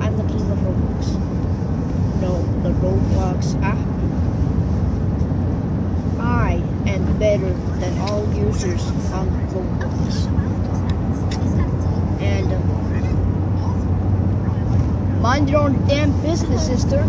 I'm the king of Roblox. No, the Roblox app. I am better than all users on Roblox. And mind your own damn business, sister.